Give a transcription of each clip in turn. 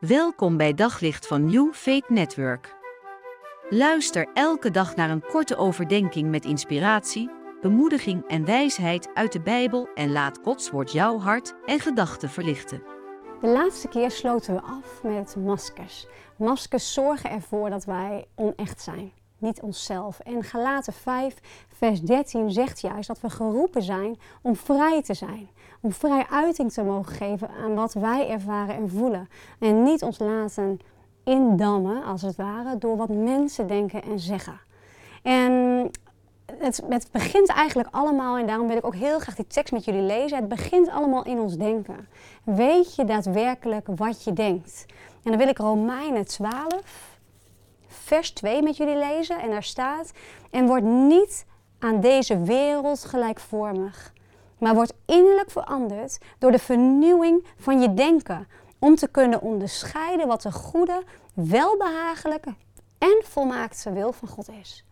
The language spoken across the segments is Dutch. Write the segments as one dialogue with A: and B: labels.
A: Welkom bij Daglicht van New Faith Network. Luister elke dag naar een korte overdenking met inspiratie, bemoediging en wijsheid uit de Bijbel en laat Gods woord jouw hart en gedachten verlichten.
B: De laatste keer sloten we af met maskers. Maskers zorgen ervoor dat wij onecht zijn, niet onszelf. En Galaten 5, vers 13 zegt juist dat we geroepen zijn om vrij te zijn. Om vrij uiting te mogen geven aan wat wij ervaren en voelen. En niet ons laten indammen, als het ware, door wat mensen denken en zeggen. En het, het, begint eigenlijk allemaal, en daarom wil ik ook heel graag die tekst met jullie lezen. Het begint allemaal in ons denken. Weet je daadwerkelijk wat je denkt? En dan wil ik Romeinen 12, vers 2 met jullie lezen. En daar staat: En wordt niet aan deze wereld gelijkvormig, maar wordt innerlijk veranderd door de vernieuwing van je denken. Om te kunnen onderscheiden wat de goede, welbehagelijke en volmaakte wil van God is.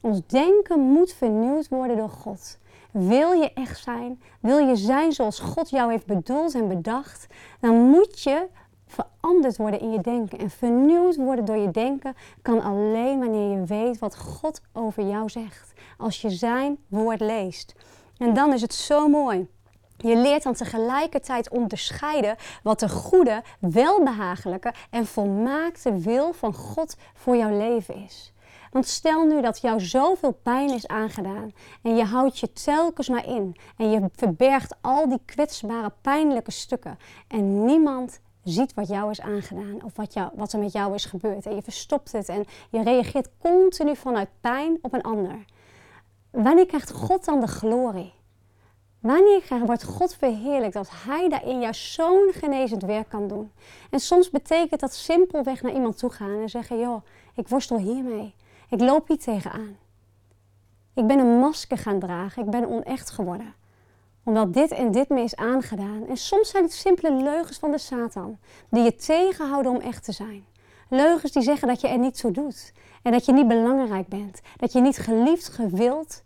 B: Ons denken moet vernieuwd worden door God. Wil je echt zijn, wil je zijn zoals God jou heeft bedoeld en bedacht, dan moet je veranderd worden in je denken. En vernieuwd worden door je denken kan alleen wanneer je weet wat God over jou zegt. Als je zijn woord leest. En dan is het zo mooi. Je leert dan tegelijkertijd onderscheiden wat de goede, welbehagelijke en volmaakte wil van God voor jouw leven is. Want stel nu dat jou zoveel pijn is aangedaan en je houdt je telkens maar in en je verbergt al die kwetsbare, pijnlijke stukken en niemand ziet wat jou is aangedaan of wat, jou, wat er met jou is gebeurd en je verstopt het en je reageert continu vanuit pijn op een ander. Wanneer krijgt God dan de glorie? Wanneer wordt God verheerlijkt dat Hij daarin jou zo'n genezend werk kan doen? En soms betekent dat simpelweg naar iemand toe gaan en zeggen: Joh, ik worstel hiermee. Ik loop hier tegenaan. Ik ben een masker gaan dragen. Ik ben onecht geworden. Omdat dit en dit me is aangedaan. En soms zijn het simpele leugens van de Satan. Die je tegenhouden om echt te zijn. Leugens die zeggen dat je er niet toe doet. En dat je niet belangrijk bent. Dat je niet geliefd, gewild.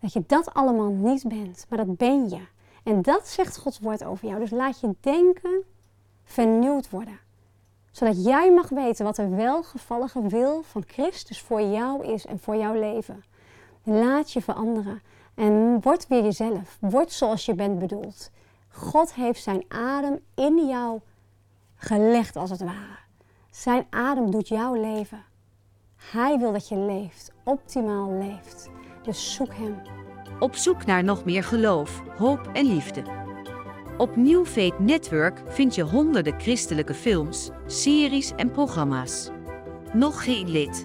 B: Dat je dat allemaal niet bent. Maar dat ben je. En dat zegt Gods woord over jou. Dus laat je denken vernieuwd worden zodat jij mag weten wat de welgevallige wil van Christus voor jou is en voor jouw leven. Laat je veranderen en word weer jezelf. Word zoals je bent bedoeld. God heeft zijn adem in jou gelegd als het ware. Zijn adem doet jouw leven. Hij wil dat je leeft, optimaal leeft. Dus zoek Hem.
A: Op zoek naar nog meer geloof, hoop en liefde. Op New Network vind je honderden christelijke films, series en programma's. Nog geen lid?